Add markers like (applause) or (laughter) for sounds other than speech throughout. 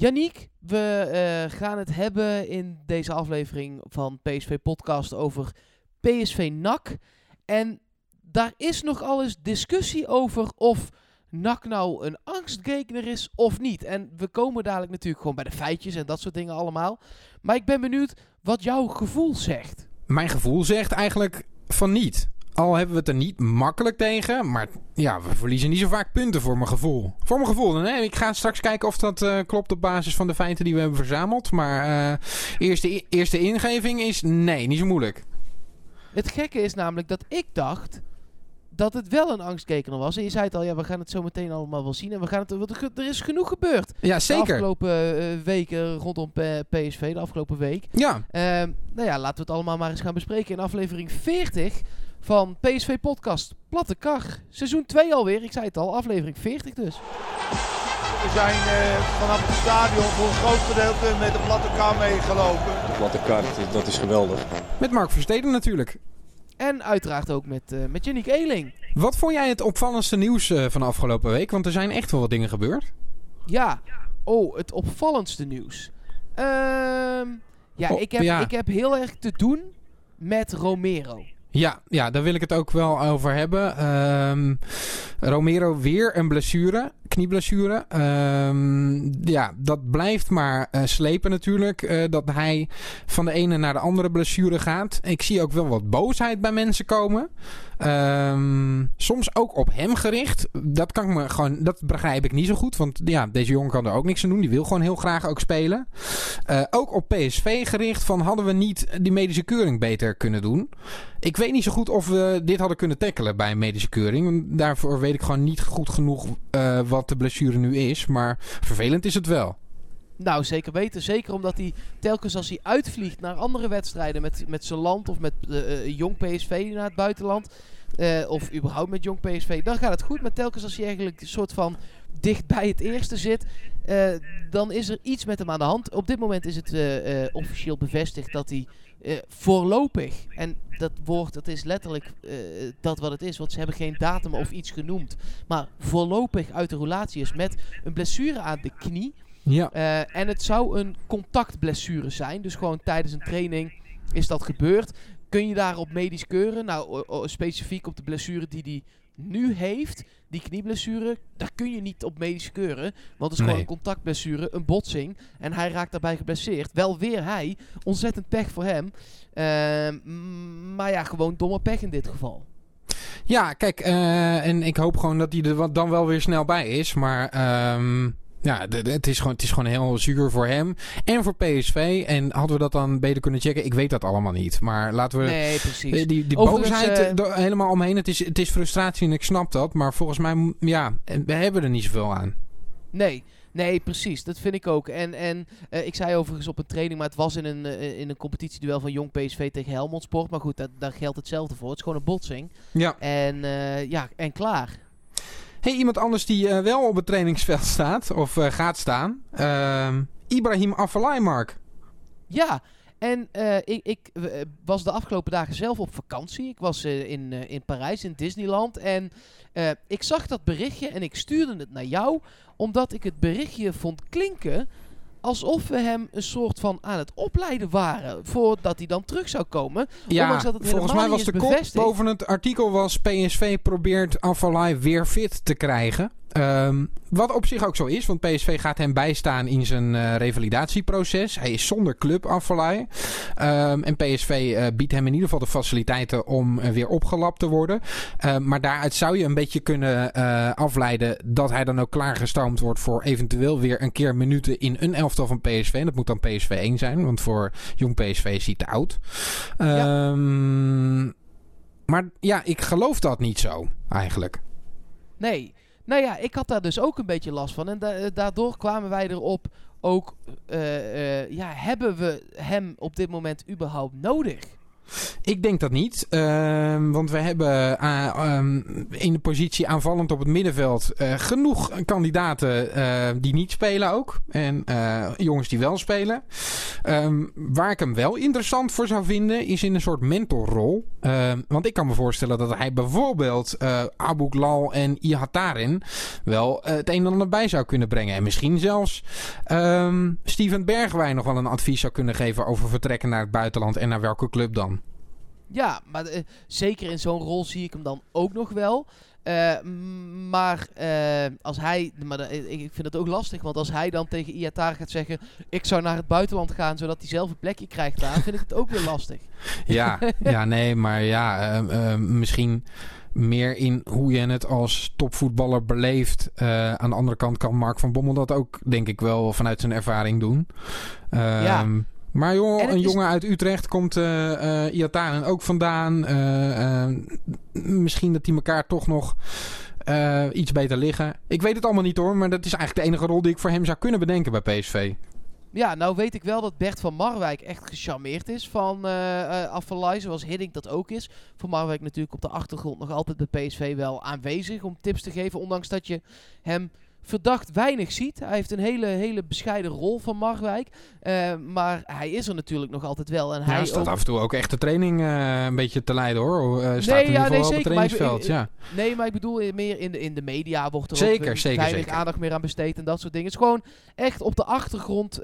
Yannick, we eh, gaan het hebben in deze aflevering van PSV Podcast over PSV NAC. En daar is nogal eens discussie over of NAC nou een angstgekner is of niet. En we komen dadelijk natuurlijk gewoon bij de feitjes en dat soort dingen allemaal. Maar ik ben benieuwd wat jouw gevoel zegt. Mijn gevoel zegt eigenlijk van niet. Al hebben we het er niet makkelijk tegen. Maar ja, we verliezen niet zo vaak punten voor mijn gevoel. Voor mijn gevoel. Nee, ik ga straks kijken of dat eh, klopt op basis van de feiten die we hebben verzameld. Maar uh, eerste, eerste ingeving is nee, niet zo moeilijk. Het gekke is namelijk dat ik dacht dat het wel een angstkekener was. En je zei het al, ja, we gaan het zo meteen allemaal wel zien. En we gaan het, er is genoeg gebeurd. Ja, zeker. De afgelopen uh, weken rondom PSV, de afgelopen week. Ja. Uh, nou ja, laten we het allemaal maar eens gaan bespreken in aflevering 40 van PSV Podcast Platte Kar. Seizoen 2 alweer, ik zei het al, aflevering 40 dus. We zijn uh, vanaf het stadion voor een groot gedeelte met de platte kar meegelopen. De platte kar, dat is geweldig. Met Mark Versteden natuurlijk. En uiteraard ook met, uh, met Yannick Eeling. Wat vond jij het opvallendste nieuws uh, van de afgelopen week? Want er zijn echt wel wat dingen gebeurd. Ja, oh, het opvallendste nieuws. Ehm ja, Oh, ik, heb, ja. ik heb heel erg te doen met Romero. Ja, ja, daar wil ik het ook wel over hebben. Ehm, Romero weer een blessure, knieblessure. Ehm, ja, dat blijft maar eh, slepen natuurlijk. eh, dat hij van de ene naar de andere blessure gaat. Ik zie ook wel wat boosheid bij mensen komen. Ehm, soms ook op hem gericht. Dat kan ik me gewoon, dat begrijp ik niet zo goed. Want ja, deze jongen kan er ook niks aan doen. Die wil gewoon heel graag ook spelen. Eh, ook op PSV gericht. Van hadden we niet die medische keuring beter kunnen doen? Ik weet niet zo goed of we dit hadden kunnen tackelen bij een medische keuring. Daarvoor weet ik gewoon niet goed genoeg uh, wat de blessure nu is. Maar vervelend is het wel. Nou, zeker weten. Zeker omdat hij telkens als hij uitvliegt naar andere wedstrijden met, met zijn land of met uh, jong PSV naar het buitenland. Of überhaupt met jong PSV, dan gaat het goed. Maar telkens als hij eigenlijk een soort van dicht bij het eerste zit, uh, dan is er iets met hem aan de hand. Op dit moment is het uh, officieel bevestigd dat hij voorlopig, en dat woord dat is letterlijk dat wat het is, want ze hebben geen datum of iets genoemd, maar voorlopig uit de relatie is met een blessure aan de knie. Ja. En het zou een contactblessure zijn. Dus gewoon tijdens een training is dat gebeurd. Kun je daarop medisch keuren? Nou, specifiek op de blessure die hij nu heeft, die knieblessure, daar kun je niet op medisch keuren. Want het is Nee. gewoon een contactblessure, een botsing. En hij raakt daarbij geblesseerd. Wel weer hij. Ontzettend pech voor hem. Uh, maar ja, gewoon domme pech in dit geval. Ja, kijk, uh, en ik hoop gewoon dat hij er dan wel weer snel bij is. Maar um, ja, het is, gewoon, het is gewoon heel zuur voor hem en voor PSV. En hadden we dat dan beter kunnen checken? Ik weet dat allemaal niet. Maar laten we nee, precies. die, die boosheid uh, helemaal omheen. Het is, het is frustratie en ik snap dat. Maar volgens mij, ja, we hebben er niet zoveel aan. Nee. Nee, precies. Dat vind ik ook. En, en uh, ik zei overigens op een training, maar het was in een, uh, in een competitieduel van Jong PSV tegen Helmond Sport. Maar goed, dat, daar geldt hetzelfde voor. Het is gewoon een botsing. Ja. En, uh, ja, en klaar. Hey, iemand anders die uh, wel op het trainingsveld (laughs) staat, of uh, gaat staan. Uh, Ibrahim Afellay, Mark. Ja, en uh, ik, ik was de afgelopen dagen zelf op vakantie. Ik was in, in Parijs, in Disneyland. En ik zag dat berichtje en ik stuurde het naar jou. Omdat ik het berichtje vond klinken alsof we hem een soort van aan het opleiden waren voordat hij dan terug zou komen. Ja, dat het volgens mij was de kop boven het artikel was PSV probeert Afalai weer fit te krijgen. Um, wat op zich ook zo is, want PSV gaat hem bijstaan in zijn uh, revalidatieproces. Hij is zonder club Afalai. Um, en PSV uh, biedt hem in ieder geval de faciliteiten om uh, weer opgelapt te worden. maar daaruit zou je een beetje kunnen eh, afleiden dat hij dan ook klaargestoomd wordt voor eventueel weer een keer minuten in een elftal van PSV. En dat moet dan PSV 1 zijn, want voor jong PSV is hij te oud. Ja. Maar ja, ik geloof dat niet zo, eigenlijk. Nee. Nou ja, ik had daar dus ook een beetje last van. En da daardoor kwamen wij erop ook... Uh, uh, ja, hebben we hem op dit moment überhaupt nodig? Ik denk dat niet. Ehm, want we hebben eh, ehm, in de positie aanvallend op het middenveld eh, genoeg kandidaten eh, die niet spelen ook. En jongens die wel spelen. Ehm, waar ik hem wel interessant voor zou vinden is in een soort mentorrol. want ik kan me voorstellen dat hij bijvoorbeeld Abu Lal en Ihataren wel het een en ander bij zou kunnen brengen. En misschien zelfs Steven Bergwijn nog wel een advies zou kunnen geven over vertrekken naar het buitenland en naar welke club dan. Ja, maar uh, zeker in zo'n rol zie ik hem dan ook nog wel. Uh, maar uh, als hij, maar ik vind het ook lastig, want als hij dan tegen Iatar gaat zeggen: Ik zou naar het buitenland gaan zodat hij zelf een plekje krijgt daar, vind ik het ook weer lastig. (laughs) Ja, ja nee, maar ja, misschien meer in hoe je het als topvoetballer beleeft. aan de andere kant kan Mark van Bommel dat ook, denk ik, wel vanuit zijn ervaring doen. ja. Maar joh, een jongen uit Utrecht komt uh, uh, Iataren ook vandaan. Uh, misschien dat die elkaar toch nog iets beter liggen. Ik weet het allemaal niet hoor, maar dat is eigenlijk de enige rol die ik voor hem zou kunnen bedenken bij PSV. Ja, nou weet ik wel dat Bert van Marwijk echt gecharmeerd is van uh, zoals Hiddink dat ook is. Van Marwijk natuurlijk op de achtergrond nog altijd bij PSV wel aanwezig om tips te geven, ondanks dat je hem verdacht weinig ziet. Hij heeft een hele, hele bescheiden rol van Marwijk. Uh, maar hij is er natuurlijk nog altijd wel. En ja, hij staat af en toe ook echt de training uh, een beetje te leiden hoor. Uh, staat nee, ja, nee, zeker, op het trainingsveld. Maar ja. Nee, maar ik bedoel meer in de, in de media wordt er zeker, ook zeker, weinig zeker. aandacht meer aan besteed en dat soort dingen. Het is gewoon echt op de achtergrond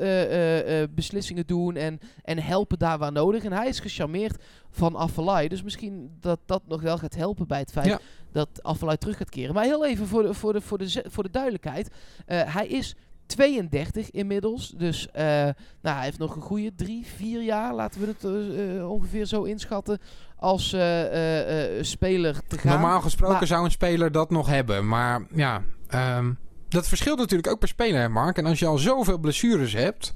beslissingen doen en, en helpen daar waar nodig. En hij is gecharmeerd van Affelay. Dus misschien dat dat nog wel gaat helpen bij het feit ja dat Afvalai terug gaat keren. Maar heel even voor de, voor de, voor de, voor de duidelijkheid. Uh, hij is 32 inmiddels. Dus uh, nou, hij heeft nog een goede drie, vier jaar, laten we het uh, ongeveer zo inschatten, als speler te gaan. Normaal gesproken maar, zou een speler dat nog hebben. Maar ja, um, dat verschilt natuurlijk ook per speler, Mark. En als je al zoveel blessures hebt...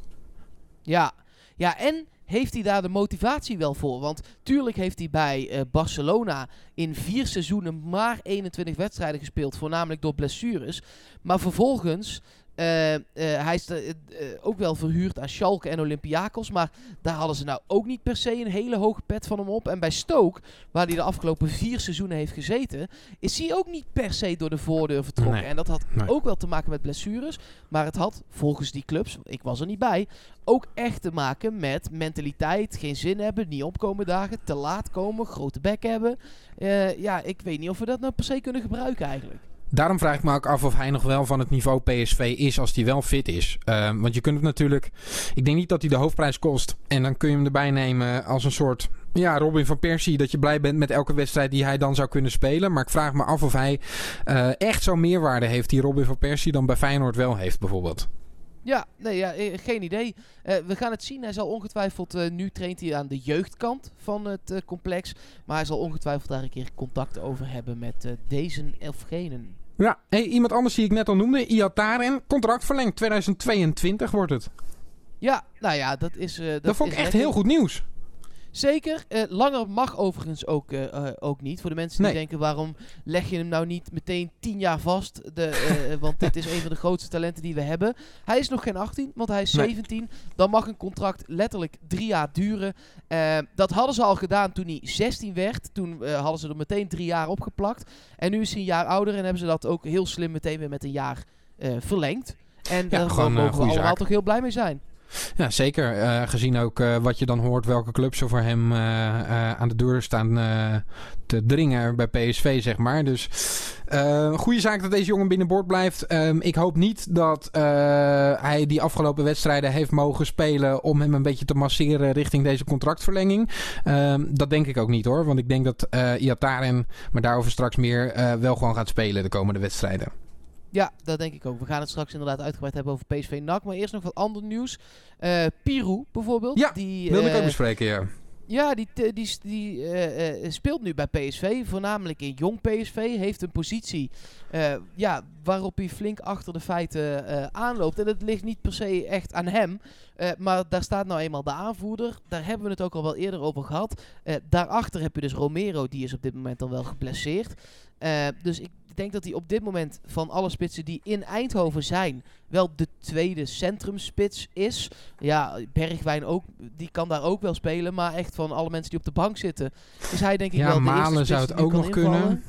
Ja, ja en heeft hij daar de motivatie wel voor? Want tuurlijk heeft hij bij uh, Barcelona in vier seizoenen maar 21 wedstrijden gespeeld, voornamelijk door blessures. Maar vervolgens uh, uh, hij is uh, ook wel verhuurd aan Schalke en Olympiakos. Maar daar hadden ze nou ook niet per se een hele hoge pet van hem op. En bij Stoke, waar hij de afgelopen vier seizoenen heeft gezeten... is hij ook niet per se door de voordeur vertrokken. En dat had nee. ook wel te maken met blessures. Maar het had, volgens die clubs, ik was er niet bij... ook echt te maken met mentaliteit, geen zin hebben, niet opkomen dagen... te laat komen, grote bek hebben. ja, ik weet niet of we dat nou per se kunnen gebruiken eigenlijk. Daarom vraag ik me ook af of hij nog wel van het niveau PSV is als hij wel fit is. Uh, want je kunt het natuurlijk. Ik denk niet dat hij de hoofdprijs kost. En dan kun je hem erbij nemen als een soort. Ja, Robin van Persie. Dat je blij bent met elke wedstrijd die hij dan zou kunnen spelen. Maar ik vraag me af of hij uh, echt zo'n meerwaarde heeft die Robin van Persie dan bij Feyenoord wel heeft, bijvoorbeeld. Ja, nee, ja, geen idee. Uh, we gaan het zien. Hij zal ongetwijfeld, nu traint hij aan de jeugdkant van het complex. Maar hij zal ongetwijfeld daar een keer contact over hebben met deze of genen. Ja, hey, iemand anders die ik net al noemde, Iataren. Contract verlengd, 2022 wordt het. Ja, nou ja, dat is... dat, dat vond ik echt heel goed nieuws. Zeker. Uh, langer mag overigens ook, uh, uh, ook niet. Voor de mensen die nee. denken, waarom leg je hem nou niet meteen 10 jaar vast? De, want dit is een van de grootste talenten die we hebben. Hij is nog geen 18, want hij is nee. 17. Dan mag een contract letterlijk drie jaar duren. dat hadden ze al gedaan toen hij 16 werd. Toen hadden ze er meteen drie jaar opgeplakt. En nu is hij een jaar ouder en hebben ze dat ook heel slim meteen weer met een jaar verlengd. En ja, daar mogen we allemaal zaak. toch heel blij mee zijn. Ja, zeker. Uh, gezien ook uh, wat je dan hoort, welke clubs er voor hem uh, aan de deur staan te dringen bij PSV, zeg maar. Dus goede zaak dat deze jongen binnenboord blijft. Um, ik hoop niet dat hij die afgelopen wedstrijden heeft mogen spelen om hem een beetje te masseren richting deze contractverlenging. Um, dat denk ik ook niet hoor, want ik denk dat Iataren, maar daarover straks meer, wel gewoon gaat spelen de komende wedstrijden. Ja, dat denk ik ook. We gaan het straks inderdaad uitgebreid hebben over PSV NAC. Maar eerst nog wat ander nieuws. Uh, Pirou bijvoorbeeld. Ja, die wilde uh, ik ook bespreken, ja. Ja, die, die, die uh, speelt nu bij PSV, voornamelijk in jong PSV. Heeft een positie ja, waarop hij flink achter de feiten aanloopt. En dat ligt niet per se echt aan hem. maar daar staat nou eenmaal de aanvoerder. Daar hebben we het ook al wel eerder over gehad. daarachter heb je dus Romero, die is op dit moment al wel geblesseerd. dus ik denk dat hij op dit moment van alle spitsen die in Eindhoven zijn, wel de tweede centrumspits is. Ja, Bergwijn ook, die kan daar ook wel spelen. Maar echt van alle mensen die op de bank zitten, is hij denk ik Ja, wel de Malen eerste zou spits het die ook kan nog kunnen. invallen.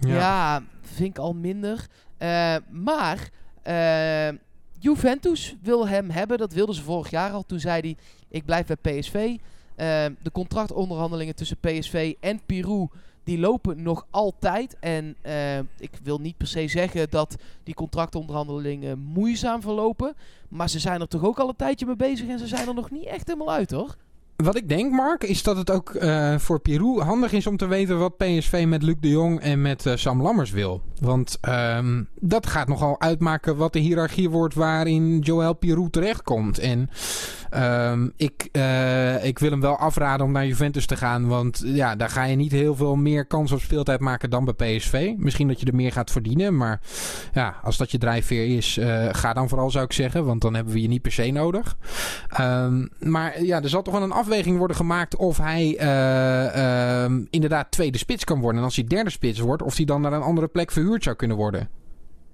Ja. Ja. vind ik al minder. Eh, maar eh, Juventus wil hem hebben. Dat wilden ze vorig jaar al. Toen zei hij, ik blijf bij PSV. Eh, de contractonderhandelingen tussen PSV en Pirou... Die lopen nog altijd. En eh, ik wil niet per se zeggen dat die contractonderhandelingen moeizaam verlopen. Maar ze zijn er toch ook al een tijdje mee bezig. En ze zijn er nog niet echt helemaal uit hoor. Wat ik denk, Mark, is dat het ook eh, voor Pirou handig is om te weten wat PSV met Luc de Jong en met eh, Sam Lammers wil. Want ehm, dat gaat nogal uitmaken wat de hiërarchie wordt waarin Joël Pirou terechtkomt. En ehm, ik, eh, ik wil hem wel afraden om naar Juventus te gaan. Want ja, daar ga je niet heel veel meer kans op speeltijd maken dan bij PSV. Misschien dat je er meer gaat verdienen. Maar ja, als dat je drijfveer is, ga dan vooral zou ik zeggen. Want dan hebben we je niet per se nodig. Ehm, maar ja, er zal toch wel een afweging worden gemaakt of hij eh, ehm, inderdaad tweede spits kan worden. En als hij derde spits wordt, of hij dan naar een andere plek verhuurd zou kunnen worden.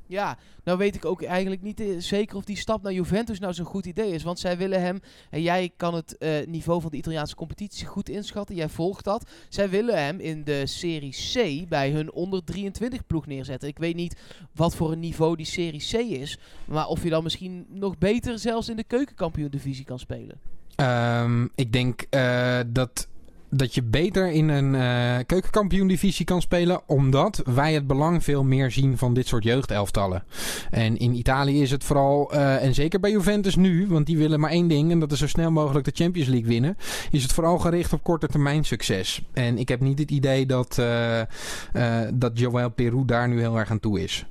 Ja, nou weet ik ook eigenlijk niet eh, zeker of die stap naar Juventus nou zo'n goed idee is. Want zij willen hem, en jij kan het eh, niveau van de Italiaanse competitie goed inschatten, jij volgt dat. Zij willen hem in de Serie C bij hun onder 23 ploeg neerzetten. Ik weet niet wat voor een niveau die Serie C is, maar of je dan misschien nog beter zelfs in de keukenkampioen divisie kan spelen. Ehm, ik denk eh, dat, dat je beter in een eh keukenkampioen-divisie kan spelen. Omdat wij het belang veel meer zien van dit soort jeugdelftallen. En in Italië is het vooral, eh, en zeker bij Juventus nu, want die willen maar één ding. En dat is zo snel mogelijk de Champions League winnen. Is het vooral gericht op korte termijn succes. En ik heb niet het idee dat, dat Joël Peru daar nu heel erg aan toe is.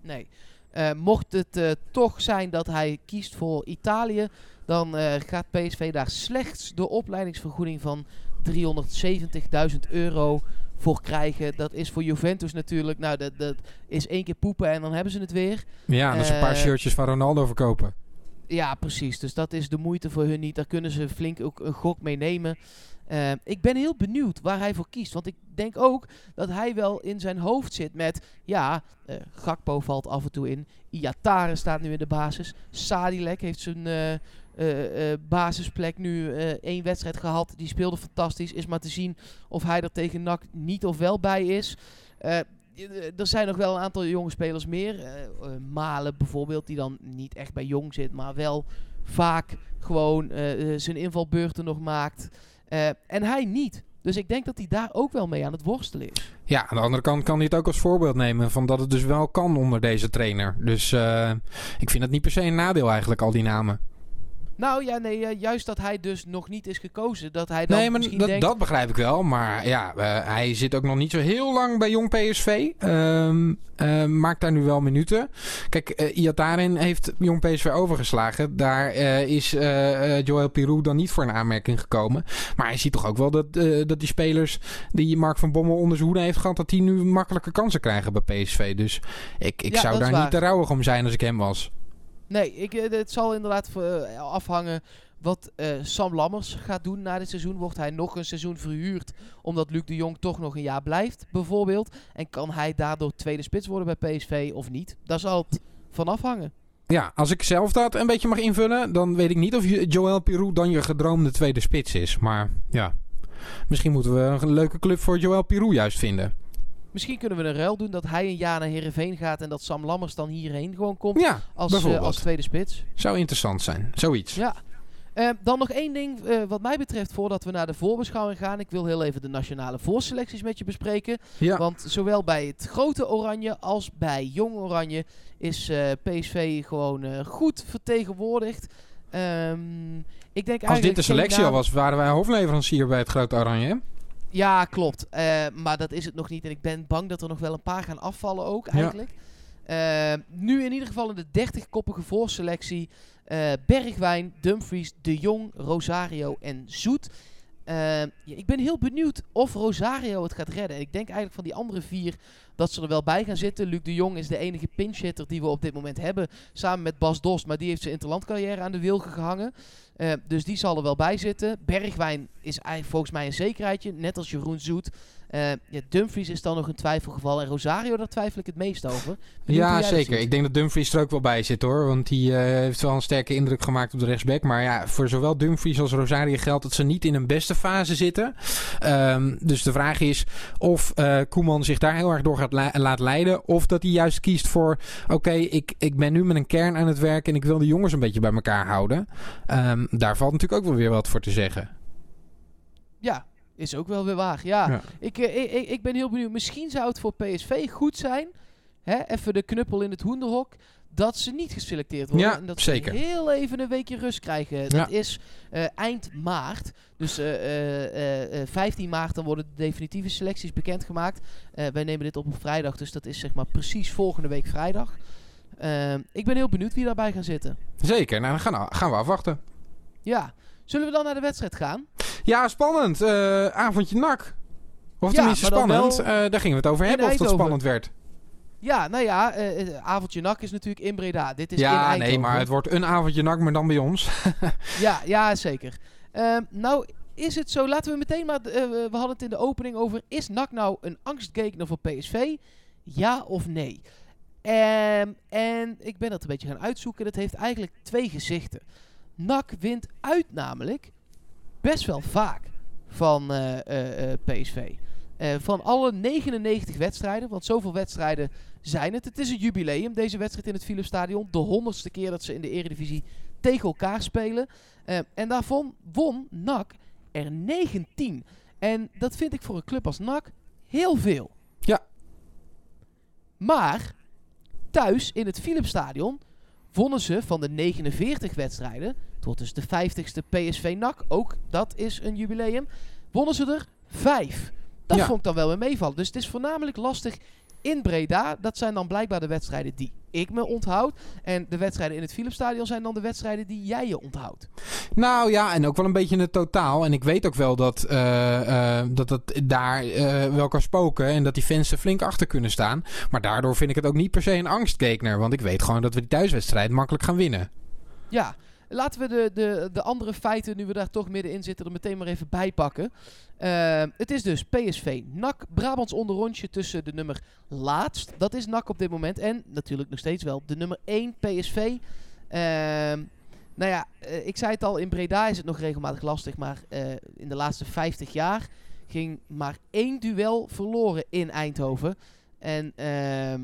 Nee. Mocht het toch zijn dat hij kiest voor Italië, dan eh, gaat PSV daar slechts de opleidingsvergoeding van 370.000 euro voor krijgen. Dat is voor Juventus natuurlijk, nou dat, dat is één keer poepen en dan hebben ze het weer. Ja, dat is een paar Eh, shirtjes van Ronaldo verkopen. Ja, precies. Dus dat is de moeite voor hun niet. Daar kunnen ze flink ook een gok mee nemen. Eh, ik ben heel benieuwd waar hij voor kiest. Want ik denk ook dat hij wel in zijn hoofd zit met... Ja, eh, Gakpo valt af en toe in. Iatare staat nu in de basis. Sadilek heeft zijn eh, eh, basisplek nu eh, één wedstrijd gehad. Die speelde fantastisch. Is maar te zien of hij er tegen NAC niet of wel bij is. Er zijn nog wel een aantal jonge spelers meer. Malen bijvoorbeeld, die dan niet echt bij jong zit, maar wel vaak gewoon zijn invalbeurten nog maakt. En hij niet. Dus ik denk dat hij daar ook wel mee aan het worstelen is. Ja, aan de andere kant kan hij het ook als voorbeeld nemen van dat het dus wel kan onder deze trainer. Dus ik vind het niet per se een nadeel eigenlijk, al die namen. Nou ja, nee, eh, juist dat hij dus nog niet is gekozen. Dat hij dan nee, maar misschien dat, denkt... dat begrijp ik wel. Maar ja, eh, hij zit ook nog niet zo heel lang bij Jong PSV. Ehm, eh, maakt daar nu wel minuten. Kijk, eh Iataren heeft Jong PSV overgeslagen. Daar is Joël Pirou dan niet voor een aanmerking gekomen. Maar hij ziet toch ook wel dat, dat die spelers die Mark van Bommel onder zijn hoede heeft gehad... dat die nu makkelijke kansen krijgen bij PSV. Dus ik, ik Ja, zou daar niet te rouwig om zijn als ik hem was. Nee, ik, eh, het zal inderdaad eh, afhangen wat eh, Sam Lammers gaat doen na dit seizoen. Wordt hij nog een seizoen verhuurd omdat Luc de Jong toch nog een jaar blijft, bijvoorbeeld? En kan hij daardoor tweede spits worden bij PSV of niet? Daar zal het van afhangen. Ja, als ik zelf dat een beetje mag invullen, dan weet ik niet of Joël Pirou dan je gedroomde tweede spits is. Maar ja, misschien moeten we een leuke club voor Joël Pirou juist vinden. Misschien kunnen we een ruil doen dat hij een jaar naar Herenveen gaat en dat Sam Lammers dan hierheen gewoon komt Ja, als, eh, als tweede spits. Zou interessant zijn. Zoiets. Ja. Eh, dan nog één ding eh, wat mij betreft voordat we naar de voorbeschouwing gaan. Ik wil heel even de nationale voorselecties met je bespreken. Ja. Want zowel bij het grote Oranje als bij Jong Oranje is PSV gewoon goed vertegenwoordigd. Ehm, ik denk Als dit de selectie al was, waren wij hoofdleverancier bij het Grote Oranje. Ja, klopt. Eh, maar dat is het nog niet. En ik ben bang dat er nog wel een paar gaan afvallen ook eigenlijk. Eh, nu in ieder geval in de 30-koppige voorselectie. eh, Bergwijn, Dumfries, De Jong, Rosario en Zoet. Eh, ja, ik ben heel benieuwd of Rosario het gaat redden. En ik denk eigenlijk van die andere vier dat ze er wel bij gaan zitten. Luc de Jong is de enige pinch-hitter die we op dit moment hebben. Samen met Bas Dost. Maar die heeft zijn interlandcarrière aan de wilgen gehangen. Eh, dus die zal er wel bij zitten. Bergwijn is volgens mij een zekerheidje. Net als Jeroen Zoet. Eh, ja, Dumfries is dan nog een twijfelgeval. En Rosario, daar twijfel ik het meest over. Benieuwd Ja, zeker. Ik denk dat Dumfries er ook wel bij zit hoor. Want die eh, heeft wel een sterke indruk gemaakt op de rechtsback. Maar ja, voor zowel Dumfries als Rosario geldt dat ze niet in hun beste fase zitten. Ehm, dus de vraag is of eh, Koeman zich daar heel erg door gaat la- laat leiden. Of dat hij juist kiest voor: oké, ik, ik ben nu met een kern aan het werk en ik wil de jongens een beetje bij elkaar houden. Ehm, daar valt natuurlijk ook wel weer wat voor te zeggen. Ja, is ook wel weer waar. Ja, Ja. Ik, eh, ik, ik, ik ben heel benieuwd. Misschien zou het voor PSV goed zijn. Hè, even de knuppel in het hoenderhok. Dat ze niet geselecteerd worden. Ja, en dat zeker. ze heel even een weekje rust krijgen. Dat is eh, eind maart. Dus eh, eh, 15 maart dan worden de definitieve selecties bekendgemaakt. Wij nemen dit op op vrijdag. Dus dat is zeg maar precies volgende week vrijdag. Ehm, ik ben heel benieuwd wie daarbij gaan zitten. Zeker, nou dan gaan, gaan we afwachten. Ja. Zullen we dan naar de wedstrijd gaan? Ja, spannend. Eh, avondje nak. Of Ja, tenminste spannend. Eh, daar gingen we het over hebben of dat spannend werd. Ja, nou ja, eh, avondje nak is natuurlijk in Breda. Dit is in ja, nee, maar het wordt een avondje nak, maar dan bij ons. (laughs) Ja, ja zeker. Ehm, nou, is het zo, laten we meteen maar, we hadden het in de opening over, is NAC nou een angstgekner voor PSV? Ja of nee? Ehm, en ik ben dat een beetje gaan uitzoeken. Dat heeft eigenlijk twee gezichten. NAC wint uit namelijk best wel vaak van eh, eh, eh, PSV. Van alle 99 wedstrijden, want zoveel wedstrijden zijn het. Het is een jubileum, deze wedstrijd in het Philipsstadion. De honderdste keer dat ze in de Eredivisie tegen elkaar spelen. En daarvan won NAC er 19. En dat vind ik voor een club als NAC heel veel. Ja. Maar thuis in het Philipsstadion wonnen ze van de 49 wedstrijden. Tot dus de 50ste PSV NAC. Ook dat is een jubileum. Wonnen ze er 5. Dat Ja. vond ik dan wel weer meevallen. Dus het is voornamelijk lastig in Breda. Dat zijn dan blijkbaar de wedstrijden die ik me onthoud. En de wedstrijden in het Philipsstadion zijn dan de wedstrijden die jij je onthoudt. Nou ja, en ook wel een beetje het totaal. En ik weet ook wel dat eh, dat het daar eh, wel kan spoken. En dat die fans er flink achter kunnen staan. Maar daardoor vind ik het ook niet per se een angstgekner. Want ik weet gewoon dat we die thuiswedstrijd makkelijk gaan winnen. Ja, laten we de, de, de andere feiten, nu we daar toch middenin zitten, er meteen maar even bij pakken. Eh, het is dus PSV NAC, Brabants onderrondje tussen de nummer laatst, dat is NAC op dit moment, en natuurlijk nog steeds wel de nummer 1 PSV. Ehm, nou ja, eh, ik zei het al, in Breda is het nog regelmatig lastig, maar eh, in de laatste 50 jaar ging maar één duel verloren in Eindhoven. En ehm,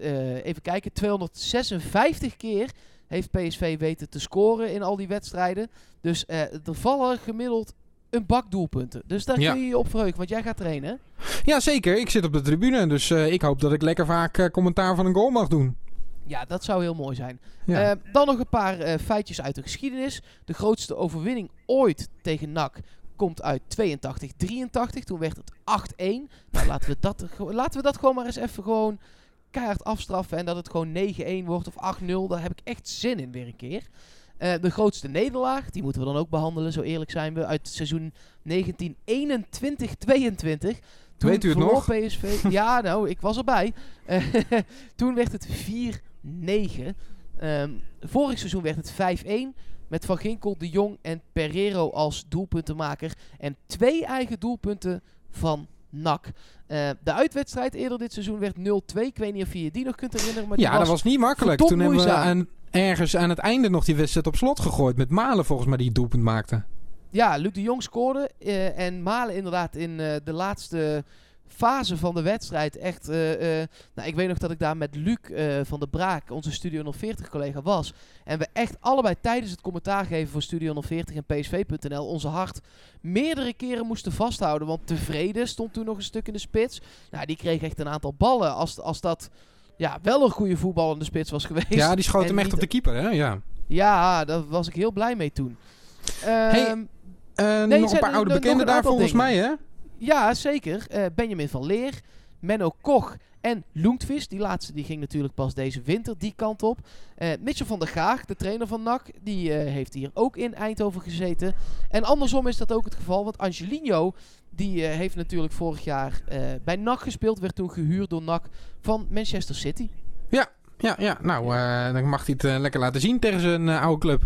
eh, even kijken, 256 keer heeft PSV weten te scoren in al die wedstrijden. Dus eh, er vallen gemiddeld een bak doelpunten. Dus daar Ja. kun je je op verheugen, want jij gaat trainen. Ja, zeker. Ik zit op de tribune. Dus eh, ik hoop dat ik lekker vaak eh, commentaar van een goal mag doen. Ja, dat zou heel mooi zijn. Ja. Dan nog een paar feitjes uit de geschiedenis. De grootste overwinning ooit tegen NAC komt uit 82-83. Toen werd het 8-1. Nou, laten we, dat, (laughs) laten we dat gewoon maar eens even gewoon keihard afstraffen. En dat het gewoon 9-1 wordt of 8-0. Daar heb ik echt zin in weer een keer. Eh, de grootste nederlaag, die moeten we dan ook behandelen, zo eerlijk zijn we. Uit seizoen 1921-22. Toen Weet u het nog? PSV. (laughs) ja, nou, ik was erbij. Eh, (laughs) toen werd het 4-9. Ehm, vorig seizoen werd het 5-1. Met Van Ginkel, De Jong en Pereiro als doelpuntenmaker. En twee eigen doelpunten van NAC. Eh, de uitwedstrijd eerder dit seizoen werd 0-2. Ik weet niet of je je die nog kunt herinneren. Maar ja, dat was niet makkelijk. Toen hebben we aan, ergens aan het einde nog die wedstrijd op slot gegooid. Met Malen volgens mij die het doelpunt maakte. Ja, Luc de Jong scoorde. eh, en Malen inderdaad in eh, de laatste fase van de wedstrijd echt... eh, eh, nou, ik weet nog dat ik daar met Luc eh, van de Braak, onze Studio 040 collega, was. En we echt allebei tijdens het commentaar geven voor Studio 040 en PSV.nl onze hart meerdere keren moesten vasthouden. Want tevreden stond toen nog een stuk in de spits. Nou, die kreeg echt een aantal ballen. Als, als dat ja, wel een goede voetballende spits was geweest. Ja, die schoot hem echt op de keeper, hè? Ja. Ja, daar was ik heel blij mee toen. Hey, Ehm, Eh, Nee, nog een paar oude bekenden daar volgens mij, hè? Ja, zeker. Eh, Benjamin van Leer, Menno Koch en Loentvis. Die laatste die ging natuurlijk pas deze winter die kant op. Eh Mitchell van der Gaag, de trainer van NAC, die eh, heeft hier ook in Eindhoven gezeten. En andersom is dat ook het geval, want Angelino... Die heeft natuurlijk vorig jaar bij NAC gespeeld. Werd toen gehuurd door NAC van Manchester City. Ja, ja. Nou, eh, dan mag hij het lekker laten zien tegen zijn oude club.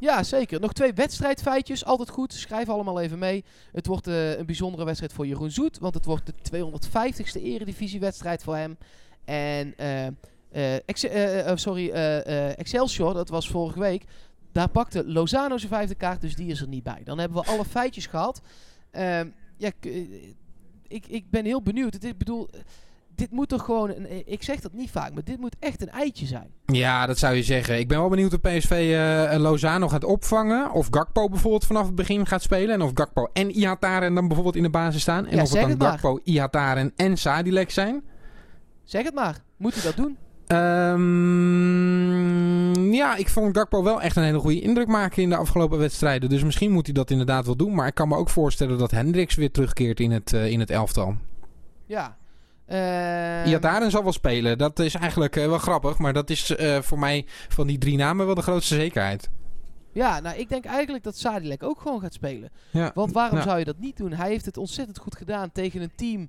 Ja, zeker. Nog twee wedstrijdfeitjes. Altijd goed. Schrijf allemaal even mee. Het wordt eh, een bijzondere wedstrijd voor Jeroen Zoet. Want het wordt de 250ste eredivisiewedstrijd voor hem. En eh, eh, sorry, Excelsior, dat was vorige week. Daar pakte Lozano zijn vijfde kaart, dus die is er niet bij. Dan hebben we alle feitjes gehad. Ehm, ja, ik, ik ben heel benieuwd. Ik bedoel, dit moet toch gewoon... Een, eh, ik zeg dat niet vaak, maar dit moet echt een eitje zijn. Ja, dat zou je zeggen. Ik ben wel benieuwd of PSV eh, Lozano gaat opvangen. Of Gakpo bijvoorbeeld vanaf het begin gaat spelen. En of Gakpo en Ihataren dan bijvoorbeeld in de basis staan. En Ja, of het dan het. Gakpo, Ihataren en Sadilek zijn. Zeg het maar. Moet hij dat doen? Ehm, ja, ik vond Gakpo wel echt een hele goede indruk maken in de afgelopen wedstrijden. Dus misschien moet hij dat inderdaad wel doen. Maar ik kan me ook voorstellen dat Hendricks weer terugkeert in het, eh, in het elftal. Ja. Ehm, Ihataren zal wel spelen. Dat is eigenlijk eh, wel grappig. Maar dat is eh, voor mij van die drie namen wel de grootste zekerheid. Ja, nou ik denk eigenlijk dat Sadilek ook gewoon gaat spelen. Ja. Want waarom Nou, zou je dat niet doen? Hij heeft het ontzettend goed gedaan tegen een team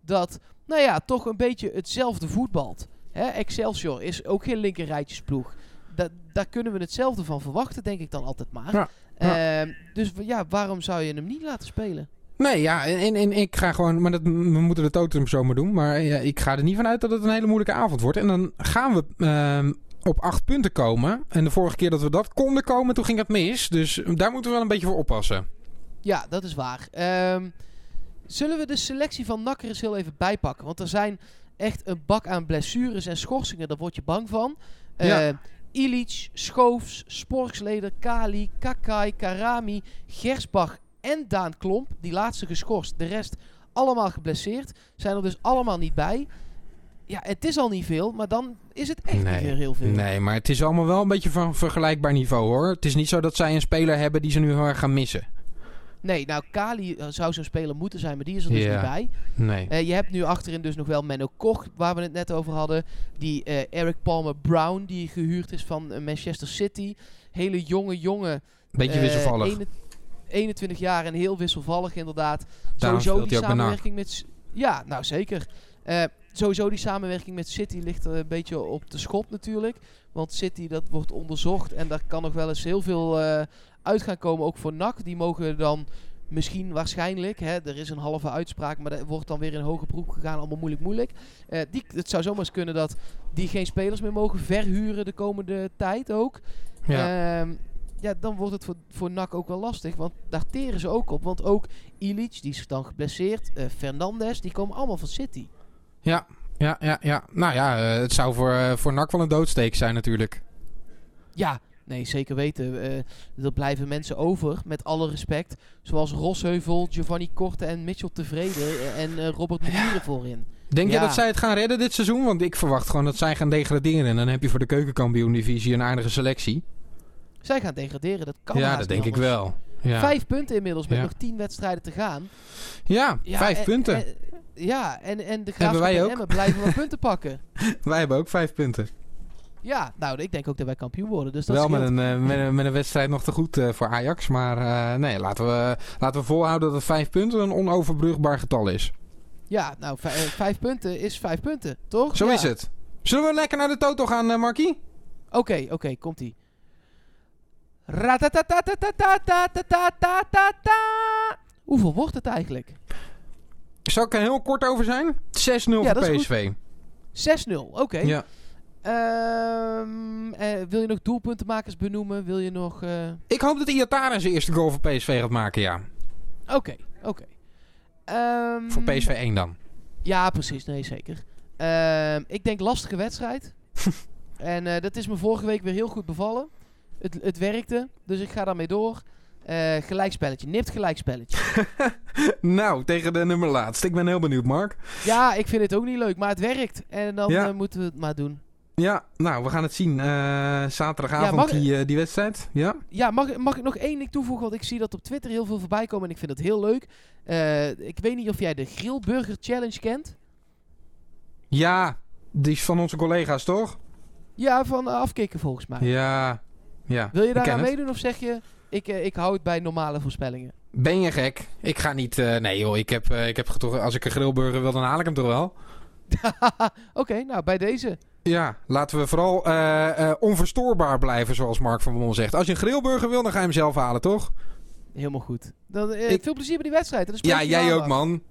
dat, nou ja, toch een beetje hetzelfde voetbalt. Hè, Excelsior is ook geen linkerrijtjesploeg. Da daar kunnen we hetzelfde van verwachten, denk ik dan altijd maar. Ja, ja. Ehm, dus ja, waarom zou je hem niet laten spelen? Nee, ja, en, en, en ik ga gewoon, maar dat, we moeten de totem zomaar doen. Maar ja, ik ga er niet vanuit dat het een hele moeilijke avond wordt. En dan gaan we ehm, op acht punten komen. En de vorige keer dat we dat konden komen, toen ging het mis. Dus daar moeten we wel een beetje voor oppassen. Ja, dat is waar. Ehm, zullen we de selectie van Nakker eens heel even bijpakken? Want er zijn echt een bak aan blessures en schorsingen, daar word je bang van. Ja. Ilic, Schoofs, Sporksleder, Kali, Kakai, Karami, Gersbach en Daan Klomp. Die laatste geschorst, de rest allemaal geblesseerd. Zijn er dus allemaal niet bij. Ja, het is al niet veel, maar dan is het echt niet meer heel veel. nee, maar het is allemaal wel een beetje van vergelijkbaar niveau hoor. Het is niet zo dat zij een speler hebben die ze nu heel erg gaan missen. Nee, nou, Kali eh, zou zo'n speler moeten zijn, maar die is er dus Ja. niet bij. Nee. Eh, je hebt nu achterin dus nog wel Menno Koch, waar we het net over hadden. Die eh, Eric Palmer Brown, die gehuurd is van Manchester City. Hele jonge jongen. Beetje wisselvallig. Ene- 21 jaar en heel wisselvallig inderdaad. Daarom sowieso die samenwerking met... Ja, nou zeker. Eh, sowieso die samenwerking met City ligt er een beetje op de schop natuurlijk. Want City, dat wordt onderzocht. En daar kan nog wel eens heel veel eh, uit gaan komen, ook voor NAC. Die mogen dan misschien waarschijnlijk, hè, er is een halve uitspraak, maar er wordt dan weer in hoger beroep gegaan. Allemaal moeilijk, moeilijk. Eh, die, het zou zomaar eens kunnen dat die geen spelers meer mogen verhuren de komende tijd ook. Ja. Ehm, ja, dan wordt het voor, voor NAC ook wel lastig. Want daar teren ze ook op. Want ook Ilic, die is dan geblesseerd. eh Fernandes, die komen allemaal van City. ja, ja, ja, ja. Nou ja, eh, het zou voor, eh, voor NAC wel een doodsteek zijn natuurlijk. Ja, nee, zeker weten. Er blijven mensen over, met alle respect. Zoals Rosheuvel, Giovanni Korte en Mitchell Tevreden. en eh, Robert Muren voorin. Denk je Ja. dat zij het gaan redden dit seizoen? Want ik verwacht gewoon dat zij gaan degraderen. En dan heb je voor de keukenkampioen-divisie een aardige selectie. Zij gaan degraderen, dat kan ja, dat denk ik wel. Ja, Vijf punten inmiddels, met Ja. nog tien wedstrijden te gaan. ja, Ja, vijf en- punten. en- ja, en, en de Hebben Graafschap wij en. Emmen blijven wel punten pakken. (laughs) Wij hebben ook vijf punten. Ja, nou, ik denk ook dat wij kampioen worden. Dus dat wel met scheelt. een, eh, met, een, met een wedstrijd nog te goed eh, voor Ajax. Maar eh, nee, laten we, laten we volhouden dat het vijf punten een onoverbrugbaar getal is. Ja, nou, vij- vijf punten is vijf punten, toch? Zo Ja. is het. Zullen we lekker naar de Toto gaan, Markie? Oké, oké, komt-ie. Hoeveel wordt het eigenlijk? Zal ik er heel kort over zijn? 6-0 voor PSV. 6-0, oké. Ja. Ehm, eh, wil je nog doelpuntenmakers benoemen? Wil je nog... Eh? Ik hoop dat Iatara zijn eerste goal voor PSV gaat maken, ja. Oké, oké. Ehm, voor PSV 1 dan. Ja, precies. Nee, zeker. Ehm, ik denk lastige wedstrijd. (laughs) en eh, dat is me vorige week weer heel goed bevallen. Het, het werkte, dus ik ga daarmee door. Eh, gelijkspelletje, nipt gelijkspelletje. (laughs) nou, tegen de nummer laatst. Ik ben heel benieuwd, Mark. ja, ik vind het ook niet leuk, maar het werkt. En dan Ja. eh, moeten we het maar doen. Ja, nou, we gaan het zien. Eh, zaterdagavond Ja, mag- die, die wedstrijd. Ja? Ja, mag, mag ik nog één ding toevoegen? Want ik zie dat op Twitter heel veel voorbij komen en ik vind het heel leuk. Ik weet niet of jij de Grillburger Challenge kent. Ja, die is van onze collega's, toch? Ja, van afkicken volgens mij. Ja. Ja. Wil je daar aan meedoen of zeg je... Ik, eh, ik hou het bij normale voorspellingen? Ben je gek? Ik ga niet... eh, nee joh, ik heb, eh, ik heb toch... Als ik een grillburger wil, dan haal ik hem toch wel? (laughs) Oké, nou bij deze. Ja, laten we vooral onverstoorbaar blijven, zoals Mark van Bommel zegt. Als je een grillburger wil, dan ga je hem zelf halen, toch? Helemaal goed. Dan, Ik- Veel plezier bij die wedstrijd. Ja, jij ook, man.